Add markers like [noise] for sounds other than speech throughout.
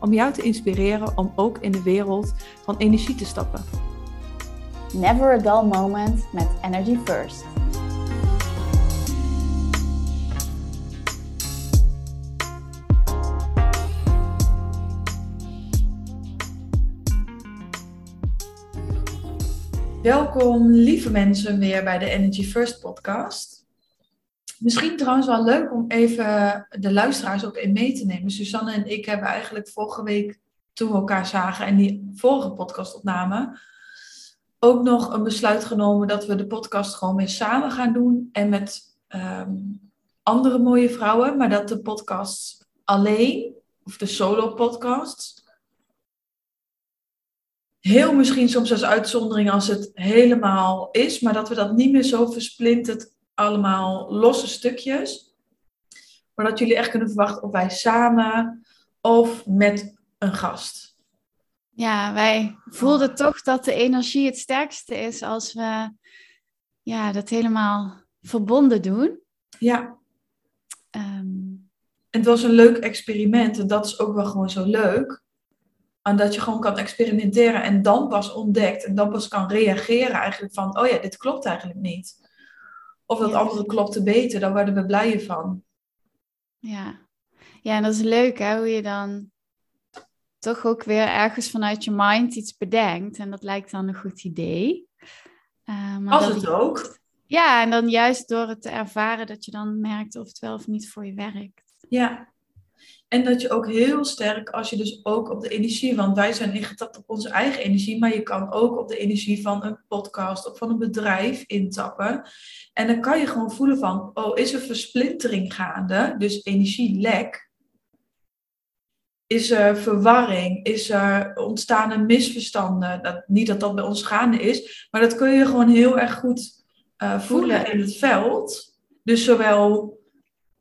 om jou te inspireren om ook in de wereld van energie te stappen. Never a dull moment met Energy First. Welkom lieve mensen weer bij de Energy First podcast. Misschien trouwens wel leuk om even de luisteraars ook in mee te nemen. Susanne en ik hebben eigenlijk vorige week, toen we elkaar zagen en die vorige podcast opnamen, ook nog een besluit genomen dat we de podcast gewoon weer samen gaan doen. En met ehm, andere mooie vrouwen, maar dat de podcast alleen, of de solo podcasts, heel misschien soms als uitzondering als het helemaal is, maar dat we dat niet meer zo versplinterd allemaal losse stukjes. Maar dat jullie echt kunnen verwachten of wij samen of met een gast. Ja, wij voelden toch dat de energie het sterkste is als we ja, dat helemaal verbonden doen. Ja. Um... Het was een leuk experiment en dat is ook wel gewoon zo leuk. En dat je gewoon kan experimenteren en dan pas ontdekt en dan pas kan reageren eigenlijk van, oh ja, dit klopt eigenlijk niet. Of dat andere klopte beter, daar worden we blijer van. Ja. ja, en dat is leuk hè, hoe je dan toch ook weer ergens vanuit je mind iets bedenkt. En dat lijkt dan een goed idee. Uh, maar Als het ook. Ja, en dan juist door het te ervaren dat je dan merkt of het wel of niet voor je werkt. Ja, en dat je ook heel sterk, als je dus ook op de energie, want wij zijn ingetapt op onze eigen energie, maar je kan ook op de energie van een podcast of van een bedrijf intappen. En dan kan je gewoon voelen van, oh, is er versplintering gaande? Dus energielek. Is er verwarring? Is er ontstaan een misverstanden? Dat, niet dat dat bij ons gaande is, maar dat kun je gewoon heel erg goed uh, voelen in het veld. Dus zowel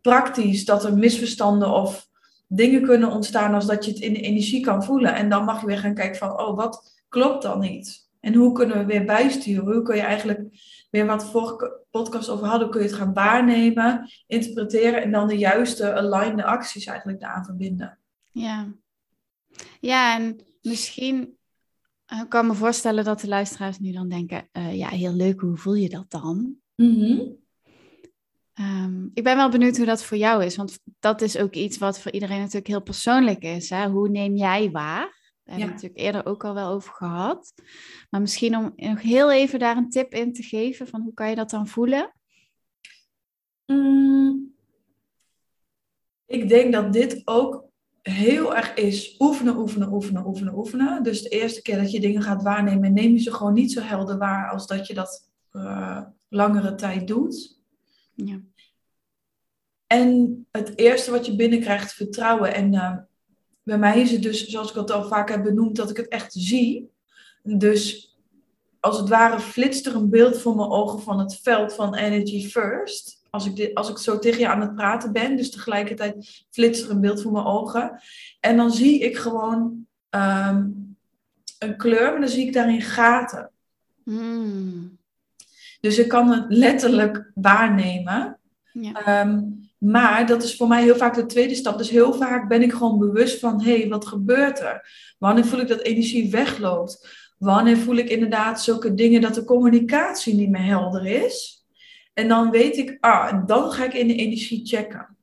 praktisch dat er misverstanden of dingen kunnen ontstaan als dat je het in de energie kan voelen. En dan mag je weer gaan kijken van, oh, wat klopt dan niet? En hoe kunnen we weer bijsturen? Hoe kun je eigenlijk weer wat vorige podcast over hadden, kun je het gaan waarnemen, interpreteren en dan de juiste aligned acties eigenlijk daaraan verbinden. Ja. Ja, en misschien uh, kan me voorstellen dat de luisteraars nu dan denken, uh, ja, heel leuk, hoe voel je dat dan? Mm Ehm, ik ben wel benieuwd hoe dat voor jou is, want dat is ook iets wat voor iedereen natuurlijk heel persoonlijk is. Hè? Hoe neem jij waar? Daar hebben we natuurlijk eerder ook al wel over gehad. Maar misschien om nog heel even daar een tip in te geven van hoe kan je dat dan voelen? Mm, ik denk dat dit ook heel erg is oefenen, oefenen, oefenen, oefenen, oefenen. Dus de eerste keer dat je dingen gaat waarnemen, neem je ze gewoon niet zo helder waar als dat je dat uh, langere tijd doet. Ja. En het eerste wat je binnenkrijgt, vertrouwen. En uh, bij mij is het dus, zoals ik het al vaak heb benoemd, dat ik het echt zie. Dus als het ware flitst er een beeld voor mijn ogen van het veld van Energy First. Als ik, dit, als ik zo tegen je aan het praten ben, dus tegelijkertijd flitst er een beeld voor mijn ogen. En dan zie ik gewoon um, een kleur, maar dan zie ik daarin gaten. Hmm. Dus ik kan het letterlijk waarnemen. Ja. Ehm, maar dat is voor mij heel vaak de tweede stap. Dus heel vaak ben ik gewoon bewust van, hé, hey, wat gebeurt er? Wanneer voel ik dat energie wegloopt? Wanneer voel ik inderdaad zulke dingen dat de communicatie niet meer helder is? En dan weet ik, ah, dan ga ik in de energie checken.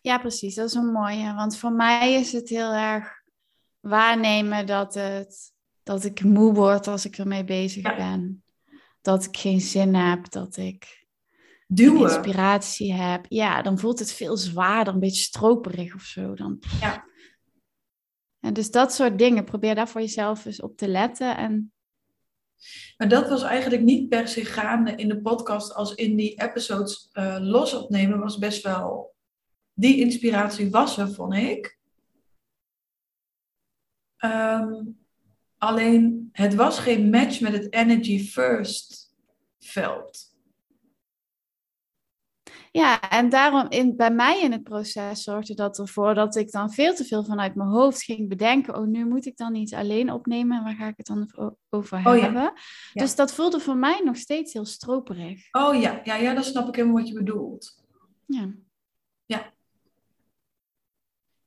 Ja, precies. Dat is een mooie. Want voor mij is het heel erg waarnemen dat het dat ik moe word als ik ermee bezig ben. Dat ik geen zin heb, dat ik Duwen. inspiratie heb. Ja, dan voelt het veel zwaarder, een beetje stroperig of zo. Dan, ja. En dus dat soort dingen, probeer daar voor jezelf eens op te letten. En... Maar dat was eigenlijk niet per se gaande in de podcast als in die episodes uh, los opnemen, was best wel. Die inspiratie was er, vond ik. Ehm, alleen het was geen match met het energy first veld. Ja, en daarom in, bij mij in het proces zorgde dat ervoor dat ik dan veel te veel vanuit mijn hoofd ging bedenken. Oh, nu moet ik dan iets alleen opnemen en waar ga ik het dan over oh, hebben? Ja. Dus dat voelde voor mij nog steeds heel stroperig. Oh ja, ja, ja, dan snap ik helemaal wat je bedoelt. Ja.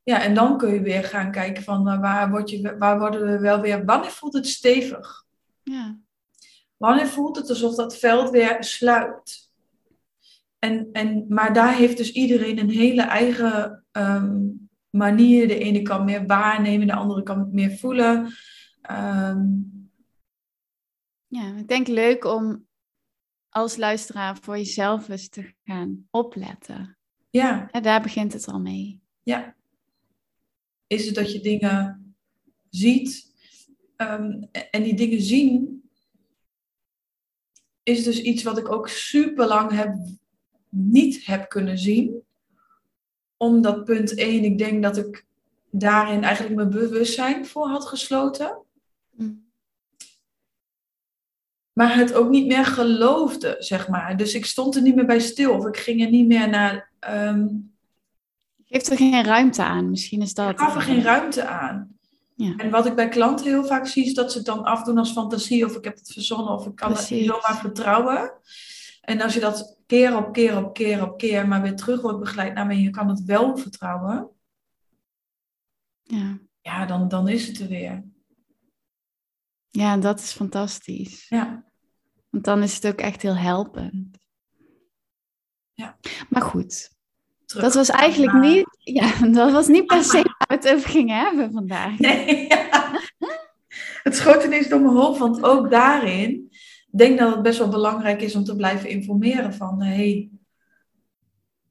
Ja, en dan kun je weer gaan kijken van uh, waar, word je, waar worden we wel weer, wanneer voelt het stevig? Ja. Wanneer voelt het alsof dat veld weer sluit? En, en, maar daar heeft dus iedereen een hele eigen ehm, manier. De ene kan meer waarnemen, de andere kan meer voelen. Ehm, ja, ik denk leuk om als luisteraar voor jezelf eens te gaan opletten. Ja. En daar begint het al mee. Ja. Is het dat je dingen ziet ehm, en die dingen zien is dus iets wat ik ook super lang heb niet heb kunnen zien. Omdat punt 1, ik denk dat ik daarin eigenlijk mijn bewustzijn voor had gesloten. Mm. Maar het ook niet meer geloofde, zeg maar. Dus ik stond er niet meer bij stil. Of ik ging er niet meer naar... Um... Geeft er geen ruimte aan, misschien is dat... Ik gaf er geen ruimte aan. Ja. En wat ik bij klanten heel vaak zie, is dat ze het dan afdoen als fantasie. Of ik heb het verzonnen, of ik kan Precies. het niet zomaar vertrouwen. En als je dat keer op keer op keer op keer maar weer terug wordt begeleid naar nou, je kan het wel vertrouwen. Ja, ja dan, dan is het er weer. Ja, dat is fantastisch. Ja. Want dan is het ook echt heel helpend. Ja. Maar goed, dat was eigenlijk niet, ja, [laughs] dat was niet per se [laughs] waar we het over gingen hebben vandaag. Nee, Het schoot ineens door mijn hoofd, want ook daarin denk dat het best wel belangrijk is om te blijven informeren van, hé, hey,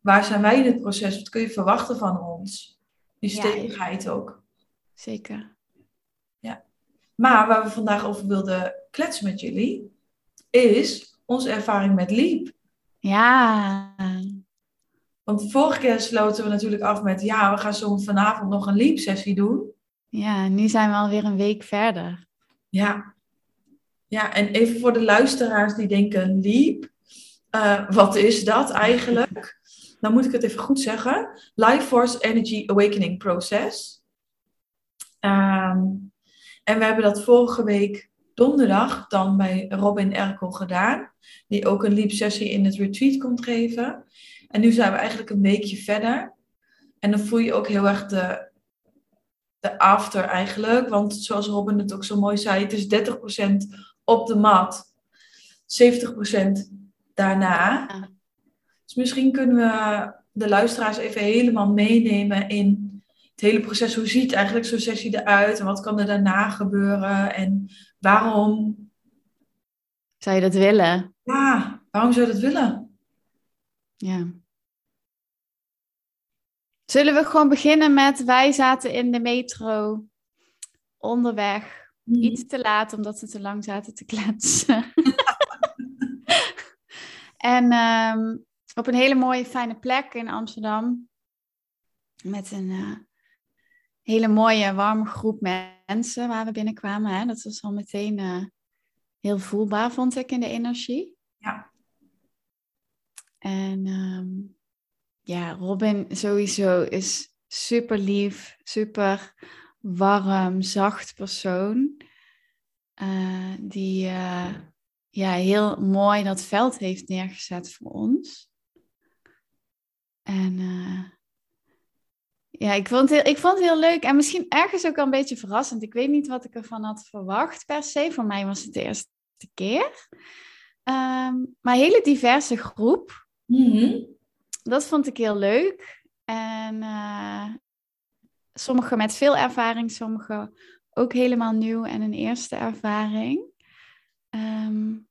waar zijn wij in het proces? Wat kun je verwachten van ons? Die stevigheid ook. Zeker. Ja. Maar waar we vandaag over wilden kletsen met jullie, is onze ervaring met Leap. Ja. Want vorige keer sloten we natuurlijk af met, ja, we gaan zo vanavond nog een Leap-sessie doen. Ja, nu zijn we alweer een week verder. Ja, ja, en even voor de luisteraars die denken, Leap, uh, wat is dat eigenlijk? [laughs] Dan moet ik het even goed zeggen. Life Force Energy Awakening Process. Um, en we hebben dat vorige week donderdag dan bij Robin Erkel gedaan. Die ook een Leap-sessie in het retreat komt geven. En nu zijn we eigenlijk een weekje verder. En dan voel je ook heel erg de, de after eigenlijk. Want zoals Robin het ook zo mooi zei, het is 30% op de mat. 70% daarna. Dus misschien kunnen we de luisteraars even helemaal meenemen in het hele proces. Hoe ziet eigenlijk zo'n sessie eruit? En wat kan er daarna gebeuren? En waarom... Zou je dat willen? Ja, waarom zou je dat willen? Ja. Zullen we gewoon beginnen met wij zaten in de metro onderweg Mhm. Iets te laat, omdat ze te lang zaten te kletsen. [laughs] en ehm, op een hele mooie, fijne plek in Amsterdam. Met een uh, hele mooie, warme groep mensen waar we binnenkwamen. Hè? Dat was al meteen uh, heel voelbaar, vond ik, in de energie. Ja. En um, ja, Robin sowieso is super lief, super warm, zacht persoon. Uh, die uh, ja, heel mooi dat veld heeft neergezet voor ons. En uh, ja, ik vond, het heel, ik vond het heel leuk en misschien ergens ook al een beetje verrassend. Ik weet niet wat ik ervan had verwacht per se. Voor mij was het de eerste keer. Um, maar hele diverse groep. Mm. Dat vond ik heel leuk. En sommigen met veel ervaring, sommigen ook helemaal nieuw en een eerste ervaring. Um,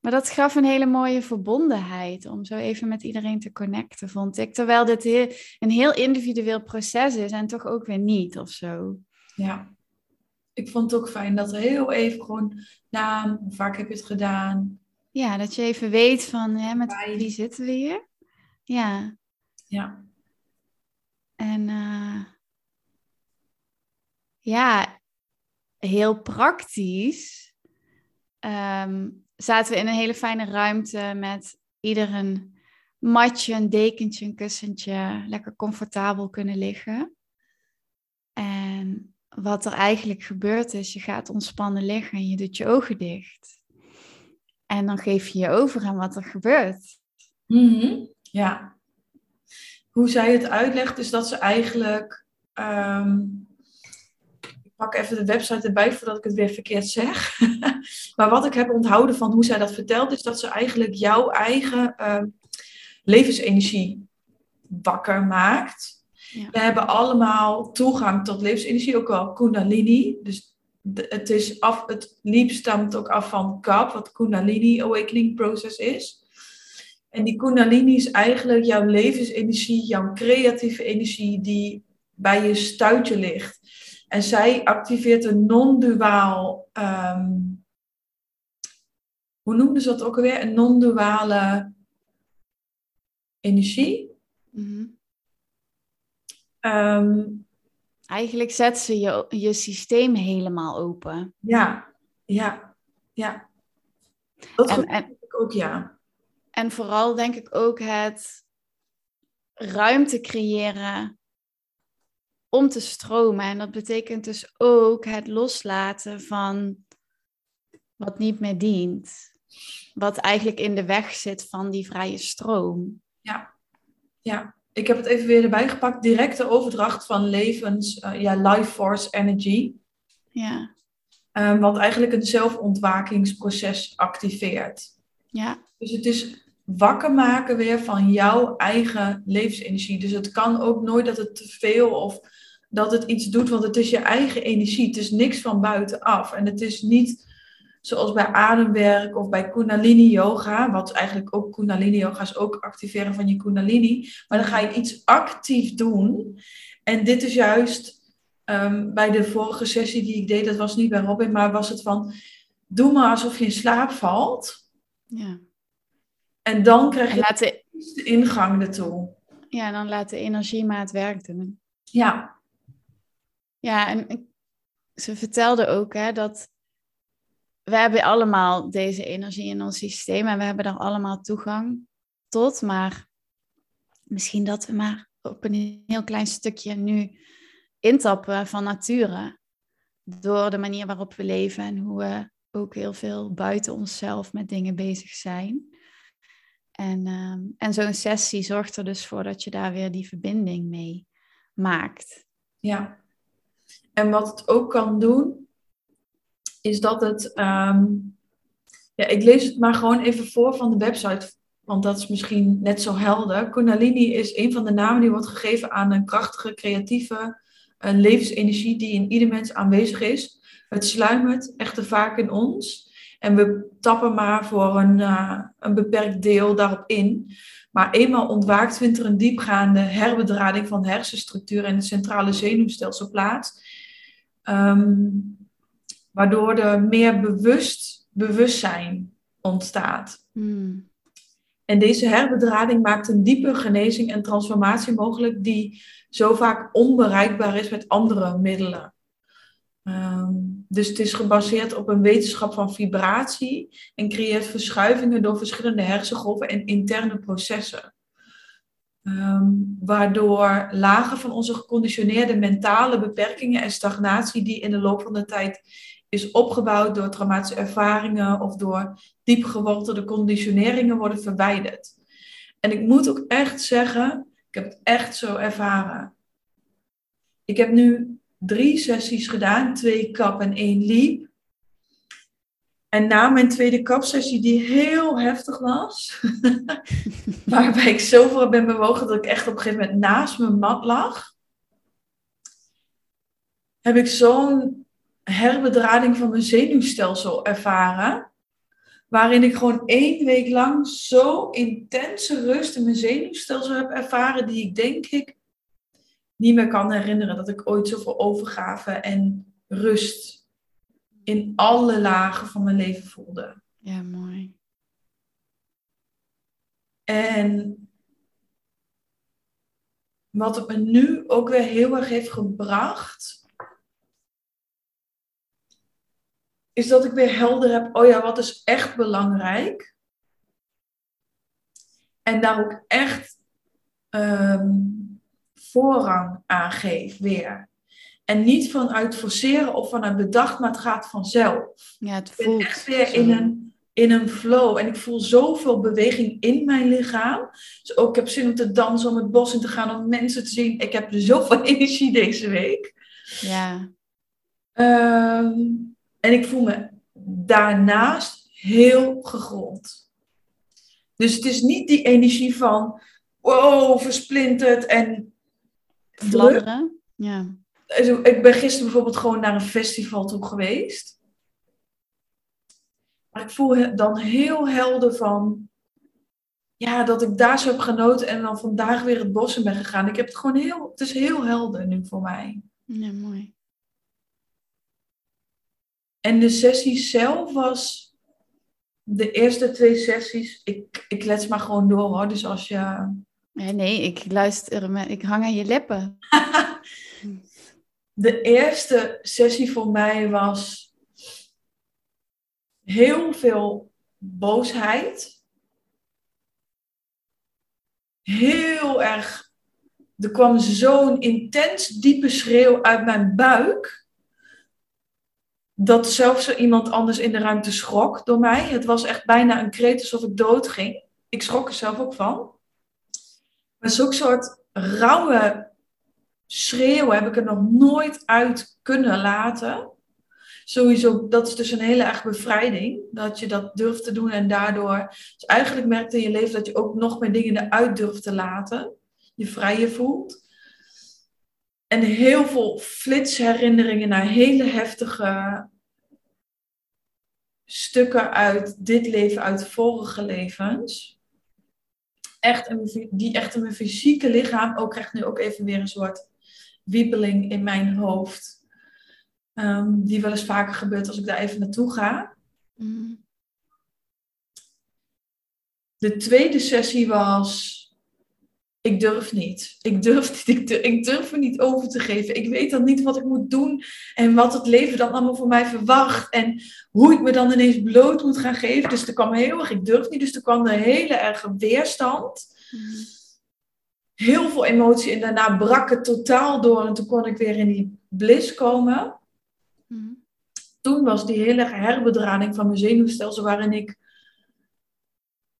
maar dat gaf een hele mooie verbondenheid om zo even met iedereen te connecten, vond ik. Terwijl dit heel, een heel individueel proces is en toch ook weer niet of zo. Ja, ik vond het ook fijn dat er heel even gewoon naam, hoe vaak heb je het gedaan? Ja, dat je even weet van hè, met wie zitten we hier. Ja. Ja. En uh, ja, heel praktisch ehm, zaten we in een hele fijne ruimte met ieder een matje, een dekentje, een kussentje, lekker comfortabel kunnen liggen. En wat er eigenlijk gebeurt is, je gaat ontspannen liggen en je doet je ogen dicht. En dan geef je je over aan wat er gebeurt. Mhm. Ja. Hoe zij het uitlegt is dat ze eigenlijk... Ehm, ik pak even de website erbij voordat ik het weer verkeerd zeg. [laughs] maar wat ik heb onthouden van hoe zij dat vertelt, is dat ze eigenlijk jouw eigen ehm, levensenergie wakker maakt. We hebben allemaal toegang tot levensenergie, ook wel Kundalini. Dus het, is af, het liep stamt ook af van KAP, wat Kundalini Awakening Process is. En die Kundalini is eigenlijk jouw levensenergie, jouw creatieve energie die bij je stuitje ligt. En zij activeert een non-duaal, ehm, hoe noemden ze dat ook alweer? Een non-duale energie. Mm Eigenlijk zet ze je, je systeem helemaal open. Ja, ja, ja. Dat en, en, ik ook, ja. En vooral denk ik ook het ruimte creëren om te stromen. En dat betekent dus ook het loslaten van wat niet meer dient. Wat eigenlijk in de weg zit van die vrije stroom. Ja, ja ik heb het even weer erbij gepakt. Directe overdracht van levens, uh, ja, life force energy. Ja. Um, wat eigenlijk een zelfontwakingsproces activeert. Ja. Dus het is wakker maken weer van jouw eigen levensenergie. Dus het kan ook nooit dat het te veel of dat het iets doet, want het is je eigen energie. Het is niks van buitenaf. En het is niet zoals bij ademwerk of bij Kundalini yoga, wat eigenlijk ook Kundalini yoga is, ook activeren van je Kundalini. Maar dan ga je iets actief doen. En dit is juist ehm, bij de vorige sessie die ik deed, dat was niet bij Robin, maar was het van, doe maar alsof je in slaap valt. Ja. En dan krijg je de... de ingang ertoe. Ja, dan laat de energie maar het werk doen. Ja. Ja, en ze vertelde ook hè, dat we hebben allemaal deze energie in ons systeem en we hebben daar allemaal toegang tot. Maar misschien dat we maar op een heel klein stukje nu intappen van nature. Door de manier waarop we leven en hoe we ook heel veel buiten onszelf met dingen bezig zijn. En, ehm, en zo'n sessie zorgt er dus voor dat je daar weer die verbinding mee maakt. Ja. En wat het ook kan doen, is dat het. Ehm, ja, ik lees het maar gewoon even voor van de website, want dat is misschien net zo helder. Kundalini is een van de namen die wordt gegeven aan een krachtige, creatieve levensenergie die in ieder mens aanwezig is. Het sluimert echter vaak in ons. En we tappen maar voor een, uh, een beperkt deel daarop in. Maar eenmaal ontwaakt vindt er een diepgaande herbedrading van hersenstructuur en het centrale zenuwstelsel plaats. Um, waardoor er meer bewust bewustzijn ontstaat. Hmm. En deze herbedrading maakt een diepe genezing en transformatie mogelijk die zo vaak onbereikbaar is met andere middelen. Ehm, dus het is gebaseerd op een wetenschap van vibratie en creëert verschuivingen door verschillende hersengolven en interne processen. Ehm, waardoor lagen van onze geconditioneerde mentale beperkingen en stagnatie die in de loop van de tijd is opgebouwd door traumatische ervaringen of door diep gewortelde conditioneringen worden verwijderd. En ik moet ook echt zeggen, ik heb het echt zo ervaren. Ik heb nu drie sessies gedaan, twee kap en één liep. En na mijn tweede kapsessie, die heel heftig was, [laughs] waarbij ik zoveel ben bewogen dat ik echt op een gegeven moment naast mijn mat lag, heb ik zo'n herbedrading van mijn zenuwstelsel ervaren. Waarin ik gewoon één week lang zo intense rust in mijn zenuwstelsel heb ervaren, die ik denk ik niet meer kan herinneren. Dat ik ooit zoveel overgave en rust in alle lagen van mijn leven voelde. Ja, mooi. En wat het me nu ook weer heel erg heeft gebracht, is dat ik weer helder heb, oh ja, wat is echt belangrijk? En daar ook echt ehm, voorrang aan geef weer. En niet vanuit forceren of vanuit bedacht, maar het gaat vanzelf. Ja, het voelt. Ik ben echt weer in een, in een flow. En ik voel zoveel beweging in mijn lichaam. Dus ook ik heb zin om te dansen, om het bos in te gaan, om mensen te zien. Ik heb zoveel [laughs] energie deze week. Ja. Ehm, en ik voel me daarnaast heel gegrond. Dus het is niet die energie van, wow, versplinterd en fladderen. Ja. Ik ben gisteren bijvoorbeeld gewoon naar een festival toe geweest. Maar ik voel dan heel helder van, ja, dat ik daar zo heb genoten en dan vandaag weer het bos in ben gegaan. Ik heb het gewoon heel, het is heel helder nu voor mij. Ja, mooi. En de sessie zelf was de eerste twee sessies. Ik, ik let maar gewoon door hoor. Dus als je. Nee, ik luister, ik hang aan je lippen. [laughs] de eerste sessie voor mij was heel veel boosheid. Heel erg. Er kwam zo'n intens diepe schreeuw uit mijn buik dat zelfs iemand anders in de ruimte schrok door mij. Het was echt bijna een kreet alsof ik dood ging. Ik schrok er zelf ook van. Maar zo'n soort rauwe schreeuw heb ik er nog nooit uit kunnen laten. Sowieso, dat is dus een hele erg bevrijding. Dat je dat durft te doen en daardoor... Dus eigenlijk merkte in je leven dat je ook nog meer dingen eruit durft te laten. Je vrijer voelt. En heel veel flitsherinneringen naar hele heftige stukken uit dit leven, uit vorige levens. Echt in, die echt in mijn fysieke lichaam ook krijgt nu ook even weer een soort wiebeling in mijn hoofd. Ehm, die wel eens vaker gebeurt als ik daar even naartoe ga. Mm. De tweede sessie was ik durf niet. Ik durf niet. Ik durf, ik durf me niet over te geven. Ik weet dan niet wat ik moet doen en wat het leven dan allemaal voor mij verwacht en hoe ik me dan ineens bloot moet gaan geven. Dus er kwam heel erg, ik durf niet, dus er kwam een hele erge weerstand. Heel veel emotie en daarna brak het totaal door en toen kon ik weer in die bliss komen. Toen was die hele herbedraning van mijn zenuwstelsel waarin ik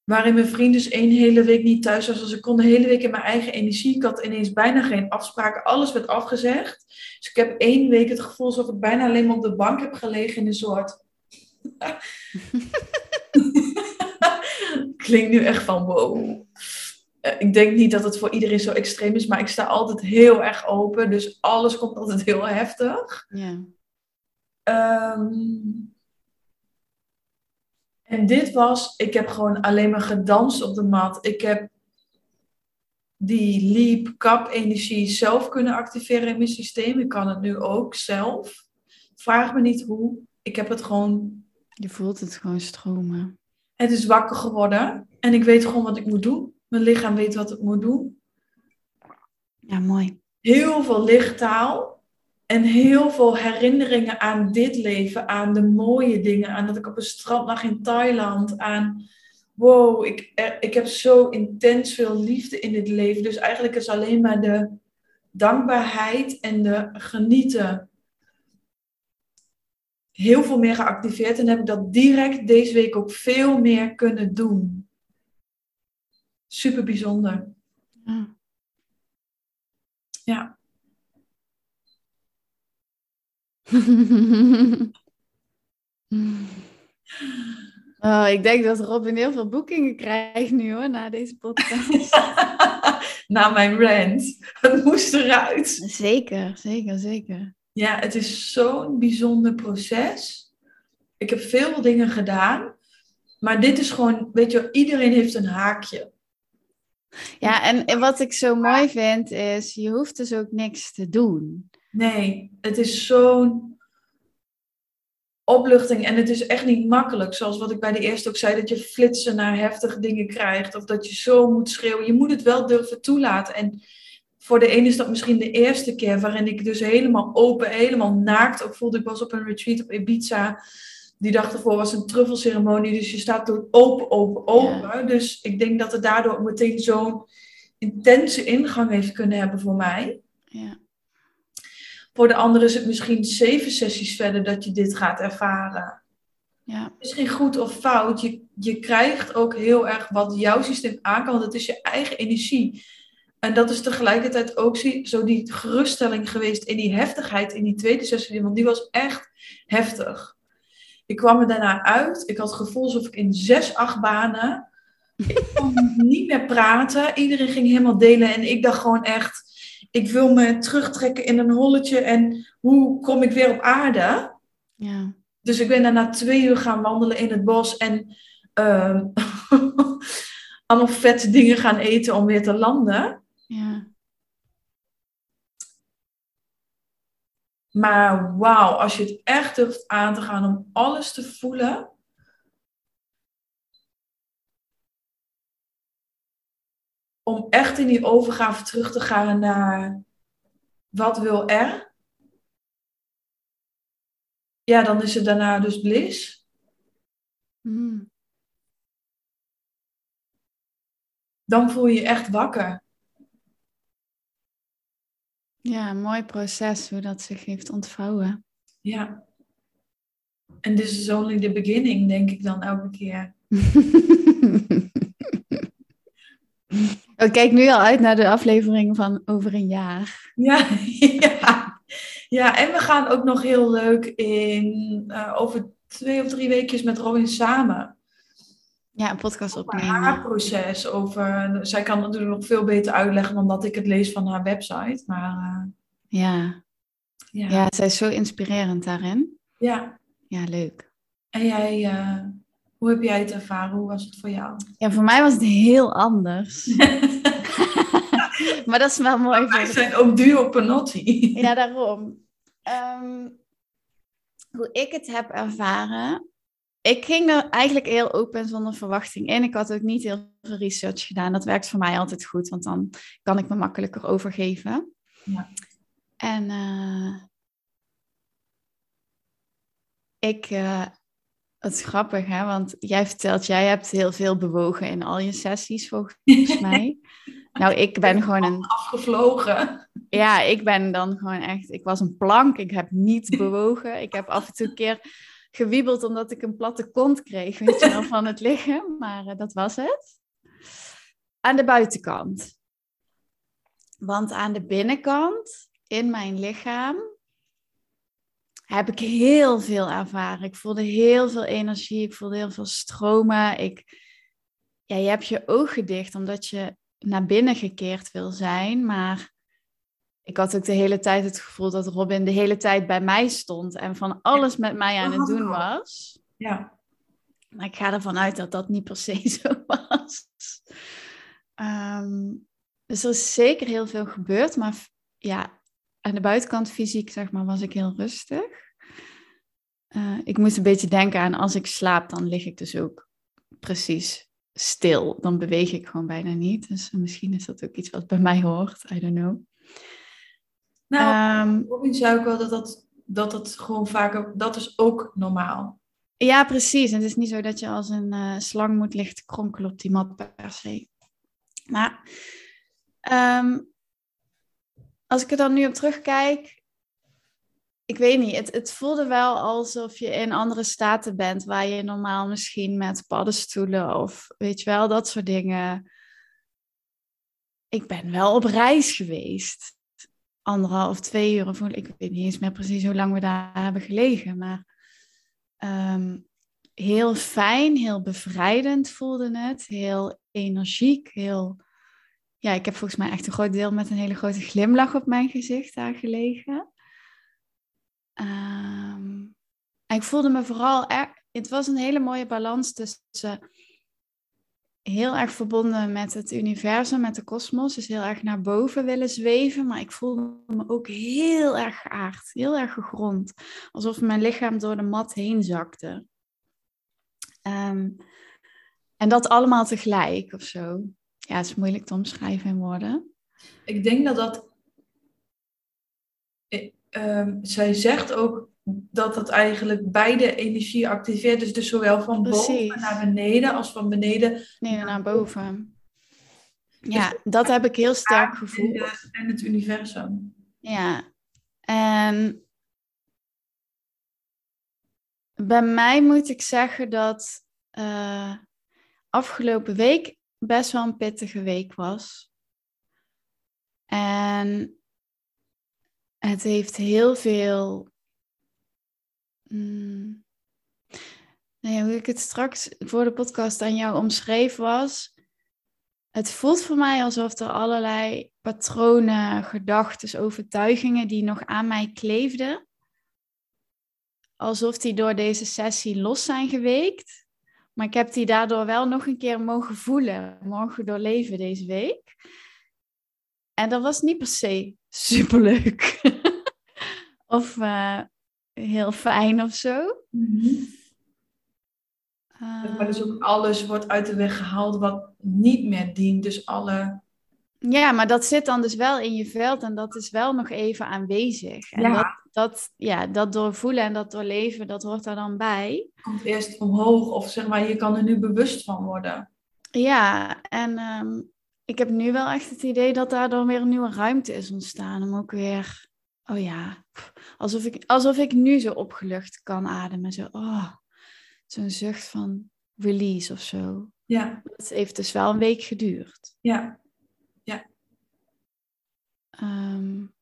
waarin mijn vriend dus één hele week niet thuis was. Dus ik kon de hele week in mijn eigen energie. Ik had ineens bijna geen afspraken. Alles werd afgezegd. Dus ik heb één week het gevoel alsof ik bijna alleen maar op de bank heb gelegen in een soort... [laughs] Klinkt nu echt van wow. Eh, ik denk niet dat het voor iedereen zo extreem is, maar ik sta altijd heel erg open. Dus alles komt altijd heel heftig. Ja. Ehm, en dit was, ik heb gewoon alleen maar gedanst op de mat. Ik heb die leap kap energie zelf kunnen activeren in mijn systeem. Ik kan het nu ook zelf. Vraag me niet hoe. Ik heb het gewoon. Je voelt het gewoon stromen. Het is wakker geworden. En ik weet gewoon wat ik moet doen. Mijn lichaam weet wat het moet doen. Ja, mooi. Heel veel lichttaal. En heel veel herinneringen aan dit leven, aan de mooie dingen, aan dat ik op een strand lag in Thailand, aan wow, ik, ik heb zo intens veel liefde in dit leven. Dus eigenlijk is alleen maar de dankbaarheid en de genieten heel veel meer geactiveerd. En heb ik dat direct deze week ook veel meer kunnen doen. Super bijzonder. Ja. [laughs] oh, ik denk dat Robin heel veel boekingen krijgt nu hoor, na deze podcast. [laughs] na mijn rant. Het moest eruit. Zeker, zeker, zeker. Ja, het is zo'n bijzonder proces. Ik heb veel dingen gedaan. Maar dit is gewoon, weet je, iedereen heeft een haakje. Ja, en wat ik zo mooi vind is, je hoeft dus ook niks te doen. Nee, het is zo'n opluchting en het is echt niet makkelijk. Zoals wat ik bij de eerste ook zei, dat je flitsen naar heftige dingen krijgt of dat je zo moet schreeuwen. Je moet het wel durven toelaten. En voor de ene is dat misschien de eerste keer waarin ik dus helemaal open, helemaal naakt ook voelde. Ik was op een retreat op Ibiza die dag ervoor was een truffelceremonie, dus je staat toen open, open, open. Dus ik denk dat het daardoor meteen zo'n intense ingang heeft kunnen hebben voor mij. Ja. Voor de anderen is het misschien zeven sessies verder dat je dit gaat ervaren. Ja. Misschien goed of fout. Je, je krijgt ook heel erg wat jouw systeem aan kan, want het is je eigen energie. En dat is tegelijkertijd ook zo die geruststelling geweest in die heftigheid in die tweede sessie, want die was echt heftig. Ik kwam er daarna uit. Ik had het gevoel alsof ik in zes, acht banen. Ik kon niet meer praten. Iedereen ging helemaal delen. En ik dacht gewoon echt. Ik wil me terugtrekken in een holletje. En hoe kom ik weer op aarde? Ja. Dus ik ben daarna twee uur gaan wandelen in het bos. En uh, [laughs] allemaal vette dingen gaan eten om weer te landen. Ja. Maar wauw, als je het echt durft aan te gaan om alles te voelen. Om echt in die overgave terug te gaan naar wat wil er? Ja, dan is het daarna dus bliss. Mm. Dan voel je je echt wakker. Ja, een mooi proces hoe dat zich heeft ontvouwen. Ja. En this is only the beginning, denk ik dan elke keer. [laughs] Ik kijk nu al uit naar de aflevering van over een jaar. Ja, [laughs] ja. ja en we gaan ook nog heel leuk in uh, over twee of drie weekjes met Robin samen. Ja, een podcast opnemen. haar proces over. Zij kan het natuurlijk nog veel beter uitleggen dan dat ik het lees van haar website. Maar, uh, ja. ja. Ja, zij is zo inspirerend daarin. Ja. Ja, leuk. En jij, uh, hoe heb jij het ervaren? Hoe was het voor jou? Ja, voor mij was het heel anders. [laughs] maar dat is wel mooi. Wij zijn ook duo panotti. ja, daarom. Um, hoe ik het heb ervaren ik ging er eigenlijk heel open en zonder verwachting in. Ik had ook niet heel veel research gedaan. Dat werkt voor mij altijd goed, want dan kan ik me makkelijker overgeven. Ja. En uh, ik, uh, het is grappig, hè? want jij vertelt, jij hebt heel veel bewogen in al je sessies, volgens [laughs] mij. nou, ik ben gewoon een... Afgevlogen. Ja, ik ben dan gewoon echt... Ik was een plank, ik heb niet [laughs] bewogen. Ik heb af en toe een keer gewiebeld omdat ik een platte kont kreeg, weet je wel, van het liggen. Maar uh, dat was het. Aan de buitenkant. Want aan de binnenkant, in mijn lichaam, heb ik heel veel ervaren. Ik voelde heel veel energie, ik voelde heel veel stromen. Ik, ja, je hebt je ogen dicht omdat je naar binnen gekeerd wil zijn, maar ik had ook de hele tijd het gevoel dat Robin de hele tijd bij mij stond en van alles met mij aan het doen was. Ja. Maar ik ga ervan uit dat dat niet per se [laughs] zo was. Um, dus er is zeker heel veel gebeurd, maar ja, aan de buitenkant fysiek zeg maar was ik heel rustig. Uh, ik moest een beetje denken aan als ik slaap, dan lig ik dus ook precies stil. Dan beweeg ik gewoon bijna niet. Dus misschien is dat ook iets wat bij mij hoort. I don't know. Nou, um, Robin zei ook wel dat, dat, dat het gewoon vaker, dat is ook normaal. Ja, precies. En het is niet zo dat je als een uh, slang moet lichten kronkelen op die mat per se. Maar um, als ik er dan nu op terugkijk, ik weet niet, het, het voelde wel alsof je in andere staten bent waar je normaal misschien met paddenstoelen of weet je wel, dat soort dingen. Ik ben wel op reis geweest anderhalf, twee uur. Of, ik weet niet eens meer precies hoe lang we daar hebben gelegen. Maar ehm, heel fijn, heel bevrijdend voelde het. Heel energiek, heel... Ja, ik heb volgens mij echt een groot deel met een hele grote glimlach op mijn gezicht daar gelegen. Ehm, ik voelde me vooral... Er, het was een hele mooie balans tussen heel erg verbonden met het universum, met de kosmos. Dus heel erg naar boven willen zweven. Maar ik voelde me ook heel erg geaard, heel erg gegrond. Alsof mijn lichaam door de mat heen zakte. Ehm, en dat allemaal tegelijk of zo. Ja, het is moeilijk te omschrijven in woorden. Ik denk dat dat. Um, zij zegt ook dat dat eigenlijk beide energie activeert. Dus, dus zowel van boven naar beneden als van beneden nee, naar, boven. Ja, dus dat heb ik heel sterk gevoeld. En het universum. Ja, en bij mij moet ik zeggen dat uh, afgelopen week best wel een pittige week was. En het heeft heel veel. Mm, nou ja, hoe ik het straks voor de podcast aan jou omschreef was. Het voelt voor mij alsof er allerlei patronen, gedachten, overtuigingen die nog aan mij kleefden. Alsof die door deze sessie los zijn geweekt. Maar ik heb die daardoor wel nog een keer mogen voelen, mogen doorleven deze week. En dat was niet per se [laughs] superleuk. of uh, heel fijn of zo. Mm maar dus ook alles wordt uit de weg gehaald wat niet meer dient. Dus alle... Ja, maar dat zit dan dus wel in je veld en dat is wel nog even aanwezig. En ja. dat, dat, ja, dat doorvoelen en dat doorleven, dat hoort daar dan bij. Komt eerst omhoog of zeg maar, je kan er nu bewust van worden. Ja, en ehm, ik heb nu wel echt het idee dat daardoor weer een nieuwe ruimte is ontstaan. Om ook weer, oh ja, alsof ik, alsof ik nu zo opgelucht kan ademen. Zo, oh, zo'n zucht van release of zo. Ja. Het heeft dus wel een week geduurd. Ja. Um,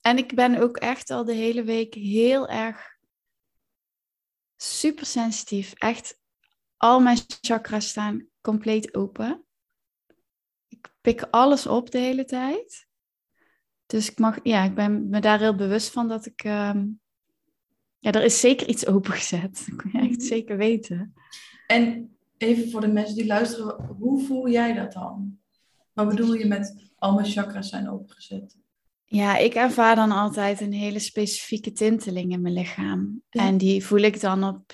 en ik ben ook echt al de hele week heel erg super sensitief. Echt, al mijn chakras staan compleet open. Ik pik alles op de hele tijd. Dus ik mag, ja, ik ben me daar heel bewust van dat ik. Um, ja, er is zeker iets opengezet. Dat kun je echt mhm. zeker weten. En even voor de mensen die luisteren, hoe voel jij dat dan? Wat bedoel je met al mijn chakras zijn opengezet? Ja, ik ervaar dan altijd een hele specifieke tinteling in mijn lichaam. En die voel ik dan op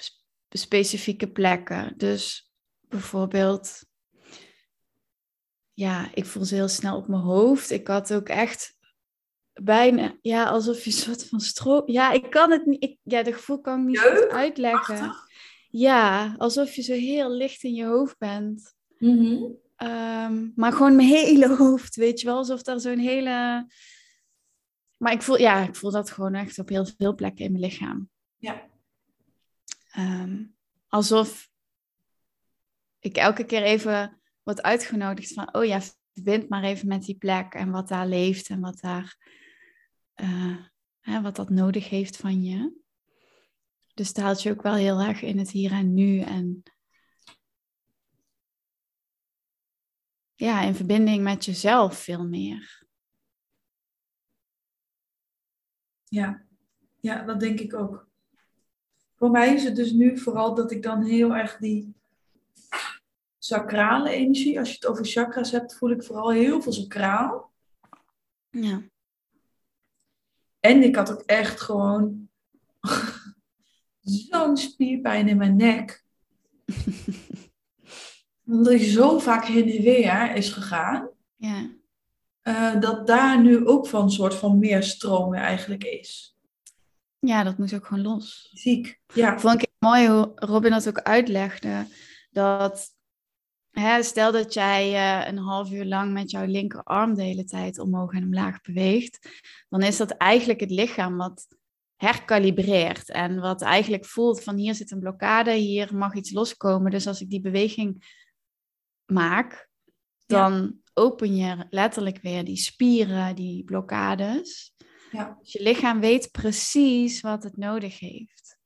specifieke plekken. Dus bijvoorbeeld, ja, ik voel ze heel snel op mijn hoofd. Ik had ook echt bijna, ja, alsof je een soort van stroop. Ja, ik kan het niet, ik, ja, de gevoel kan ik niet goed uitleggen. Ja, alsof je zo heel licht in je hoofd bent. Mm maar gewoon mijn hele [laughs] hoofd, weet je wel, alsof daar zo'n hele maar ik voel, ja, ik voel dat gewoon echt op heel veel plekken in mijn lichaam. Ja. Ehm, alsof ik elke keer even word uitgenodigd van, oh ja, verbind maar even met die plek en wat daar leeft en wat daar, uh, hè, wat dat nodig heeft van je. Dus het haalt je ook wel heel erg in het hier en nu en ja, in verbinding met jezelf veel meer. Ja. ja, dat denk ik ook. Voor mij is het dus nu vooral dat ik dan heel erg die sacrale energie, als je het over chakras hebt, voel ik vooral heel veel sacraal. Ja. En ik had ook echt gewoon [laughs] zo'n spierpijn in mijn nek. [laughs] Omdat ik zo vaak heen en weer is gegaan. Ja. Eh, dat daar nu ook van een soort van meer stroom eigenlijk is. Ja, dat moest ook gewoon los. Ziek, ja. Vond ik mooi hoe Robin dat ook uitlegde. Dat, hè, stel dat jij uh, een half uur lang met jouw linkerarm de hele tijd omhoog en omlaag beweegt. Dan is dat eigenlijk het lichaam wat herkalibreert. En wat eigenlijk voelt van hier zit een blokkade, hier mag iets loskomen. Dus als ik die beweging maak, dan open je letterlijk weer die spieren, die blokkades. Ja. Dus je lichaam weet precies wat het nodig heeft.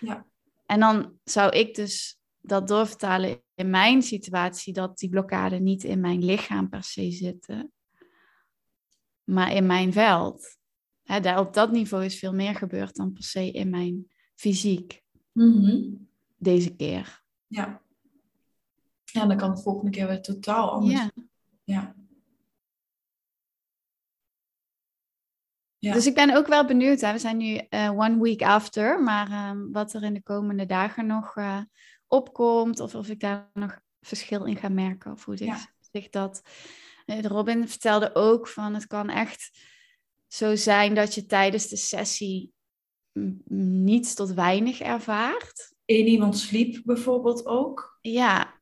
Ja. En dan zou ik dus dat doorvertalen in mijn situatie, dat die blokkade niet in mijn lichaam per se zitten, maar in mijn veld. daar, op dat niveau is veel meer gebeurd dan per se in mijn fysiek. Mm Deze keer. Ja. Ja, dan kan de volgende keer weer totaal anders. Ja. Ja. ja. Dus ik ben ook wel benieuwd. Hè. We zijn nu uh, one week after, maar um, wat er in de komende dagen nog uh, opkomt, of of ik daar nog verschil in ga merken, of hoe zich, zich dat. Uh, Robin vertelde ook van het kan echt zo zijn dat je tijdens de sessie niets tot weinig ervaart. In iemand sliep bijvoorbeeld ook. Ja,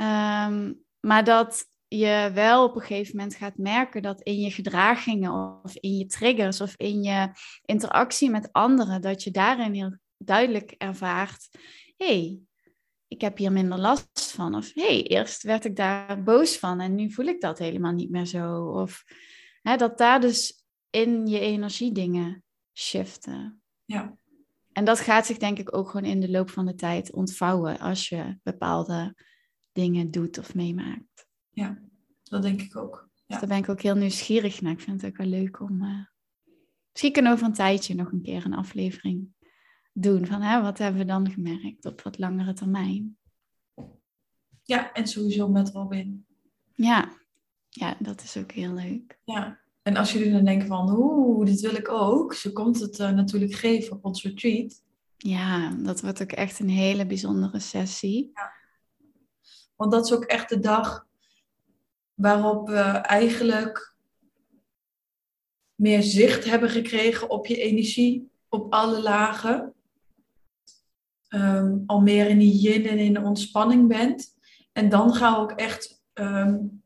ehm, maar dat je wel op een gegeven moment gaat merken dat in je gedragingen of in je triggers of in je interactie met anderen, dat je daarin heel duidelijk ervaart, hé, hey, ik heb hier minder last van. Of hé, hey, eerst werd ik daar boos van en nu voel ik dat helemaal niet meer zo. Of hè, dat daar dus in je energie dingen shiften. Ja. En dat gaat zich denk ik ook gewoon in de loop van de tijd ontvouwen als je bepaalde dingen doet of meemaakt. Ja, dat denk ik ook. Ja. Dus daar ben ik ook heel nieuwsgierig naar. Ik vind het ook wel leuk om... Uh... Misschien kunnen we over een tijdje nog een keer een aflevering doen. Van hè, wat hebben we dan gemerkt op wat langere termijn? Ja, en sowieso met Robin. Ja, ja dat is ook heel leuk. Ja, en als jullie dan denken van, oeh, dit wil ik ook. Ze komt het uh, natuurlijk geven op ons retreat. Ja, dat wordt ook echt een hele bijzondere sessie. Ja. Want dat is ook echt de dag waarop we eigenlijk meer zicht hebben gekregen op je energie op alle lagen. Um, al meer in die yin en in de ontspanning bent. En dan gaan we ook echt um,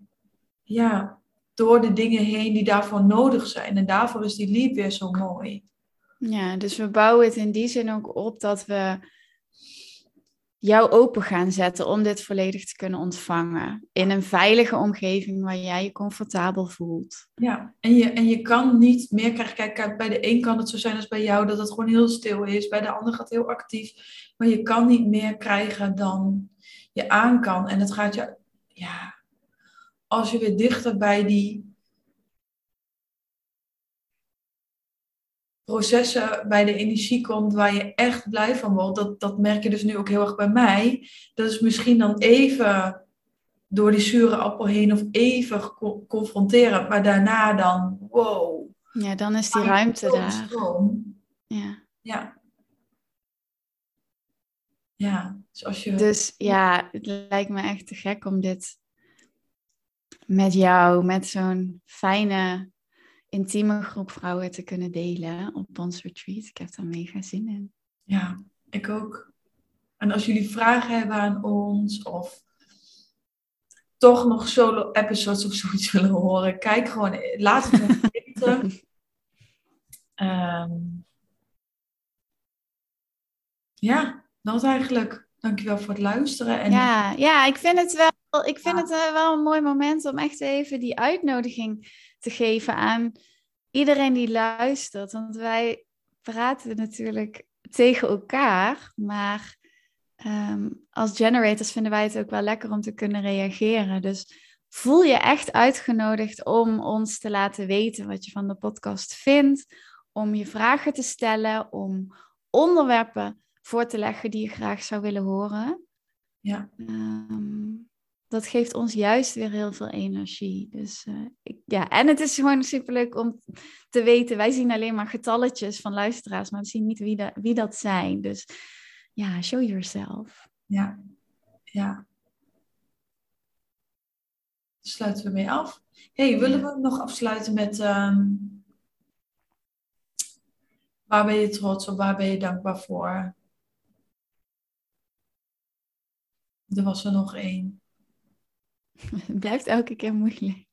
ja, door de dingen heen die daarvoor nodig zijn. En daarvoor is die liep weer zo mooi. Ja, dus we bouwen het in die zin ook op dat we jou open gaan zetten om dit volledig te kunnen ontvangen. In een veilige omgeving waar jij je comfortabel voelt. Ja, en je, en je kan niet meer krijgen. Kijk, bij de een kan het zo zijn als bij jou dat het gewoon heel stil is. Bij de ander gaat heel actief. Maar je kan niet meer krijgen dan je aan kan. En het gaat je, ja, als je weer dichter bij die processen bij de energie komt waar je echt blij van wordt, dat, dat merk je dus nu ook heel erg bij mij. Dat is misschien dan even door die zure appel heen of even confronteren, maar daarna dan, wow. Ja, dan is die ruimte daar. Ja. Ja. Ja, dus als je... Dus ja, het lijkt me echt te gek om dit met jou, met zo'n fijne intieme groep vrouwen te kunnen delen op ons retreat. Ik heb daar mega zin in. Ja, ik ook. En als jullie vragen hebben aan ons of toch nog solo episodes of zoiets [laughs] willen horen, kijk gewoon, laat het me [laughs] weten. Um, ja, dat eigenlijk. Dankjewel voor het luisteren. En... Ja, ja, ik vind het wel, ik vind het wel een mooi moment om echt even die uitnodiging te geven aan iedereen die luistert. Want wij praten natuurlijk tegen elkaar, maar ehm, als generators vinden wij het ook wel lekker om te kunnen reageren. Dus voel je echt uitgenodigd om ons te laten weten wat je van de podcast vindt, om je vragen te stellen, om onderwerpen voor te leggen die je graag zou willen horen. Ja. Ehm, dat geeft ons juist weer heel veel energie. Dus uh, ik, ja, en het is gewoon superleuk om te weten. Wij zien alleen maar getalletjes van luisteraars, maar we zien niet wie, wie dat zijn. Dus ja, show yourself. Ja, ja. Sluiten we mee af. hey, willen we nog afsluiten met um, waar ben je trots op, waar ben je dankbaar voor? Er was er nog één. Het [laughs] blijft elke keer moeilijk.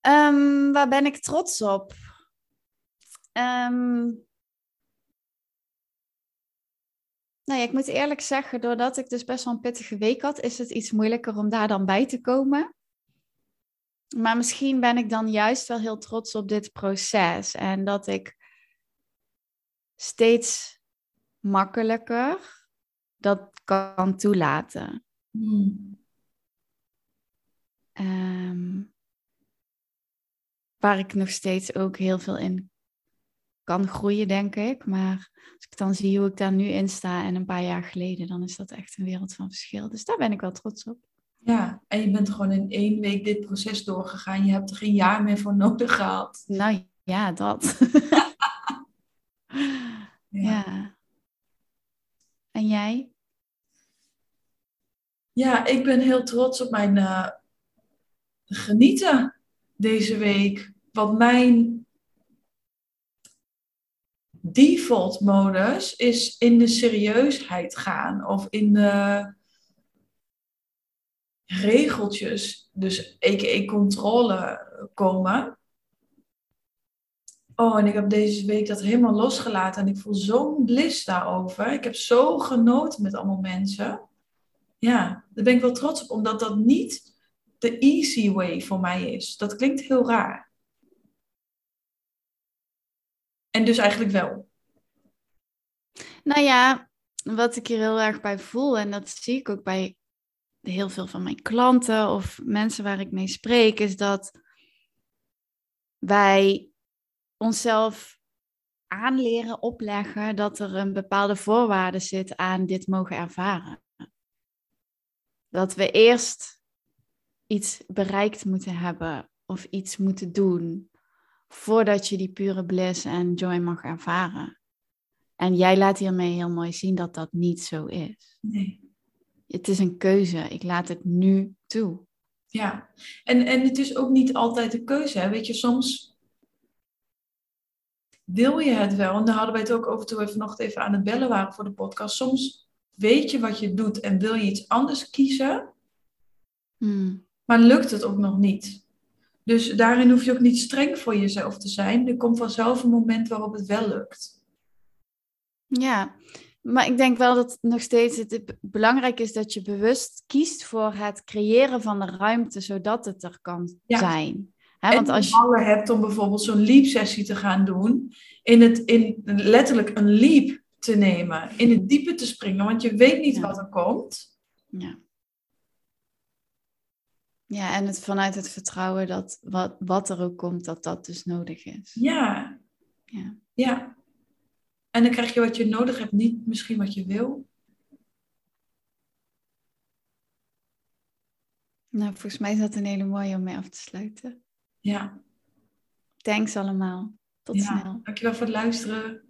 Um, waar ben ik trots op? Um, nou ik moet eerlijk zeggen, doordat ik dus best wel een pittige week had, is het iets moeilijker om daar dan bij te komen. Maar misschien ben ik dan juist wel heel trots op dit proces en dat ik steeds makkelijker dat kan toelaten. Hmm. Ehm, waar ik nog steeds ook heel veel in kan groeien, denk ik. Maar als ik dan zie hoe ik daar nu in sta en een paar jaar geleden, dan is dat echt een wereld van verschil. Dus daar ben ik wel trots op. Ja, en je bent gewoon in één week dit proces doorgegaan. Je hebt er geen jaar meer voor nodig gehad. Nou ja, dat. [laughs] ja. ja. En jij? Ja, ik ben heel trots op mijn uh, genieten. deze week, wat mijn default modus is in de serieusheid gaan of in de regeltjes, dus a.k.a. controle komen. Oh, en ik heb deze week dat helemaal losgelaten en ik voel zo'n bliss daarover. Ik heb zo genoten met allemaal mensen. Ja, daar ben ik wel trots op, omdat dat niet de easy way voor mij is. Dat klinkt heel raar. En dus eigenlijk wel. Nou ja, wat ik hier heel erg bij voel, en dat zie ik ook bij heel veel van mijn klanten of mensen waar ik mee spreek, is dat wij onszelf aanleren, opleggen dat er een bepaalde voorwaarde zit aan dit mogen ervaren. Dat we eerst iets bereikt moeten hebben of iets moeten doen voordat je die pure bliss en joy mag ervaren. En jij laat hiermee heel mooi zien dat dat niet zo is. Nee. Het is een keuze. Ik laat het nu toe. Ja, en, en het is ook niet altijd de keuze. Hè? Weet je, soms wil je het wel. En daar hadden wij het ook over toen we vanochtend even aan het bellen waren voor de podcast. Soms weet je wat je doet en wil je iets anders kiezen. Hmm. Maar lukt het ook nog niet. Dus daarin hoef je ook niet streng voor jezelf te zijn. Er komt vanzelf een moment waarop het wel lukt. Ja, maar ik denk wel dat nog steeds het belangrijk is dat je bewust kiest voor het creëren van de ruimte, zodat het er kan zijn. He, want als je alle hebt om bijvoorbeeld zo'n leap-sessie te gaan doen, in het in letterlijk een leap te nemen, in het diepe te springen, want je weet niet wat er komt. Ja. Ja, en het vanuit het vertrouwen dat wat, wat er ook komt, dat dat dus nodig is. Ja. Ja. Ja. En dan krijg je wat je nodig hebt, niet misschien wat je wil. Nou, volgens mij is dat een hele mooie om mee af te sluiten. Ja. Thanks allemaal. Tot ja. snel. Dankjewel voor het luisteren.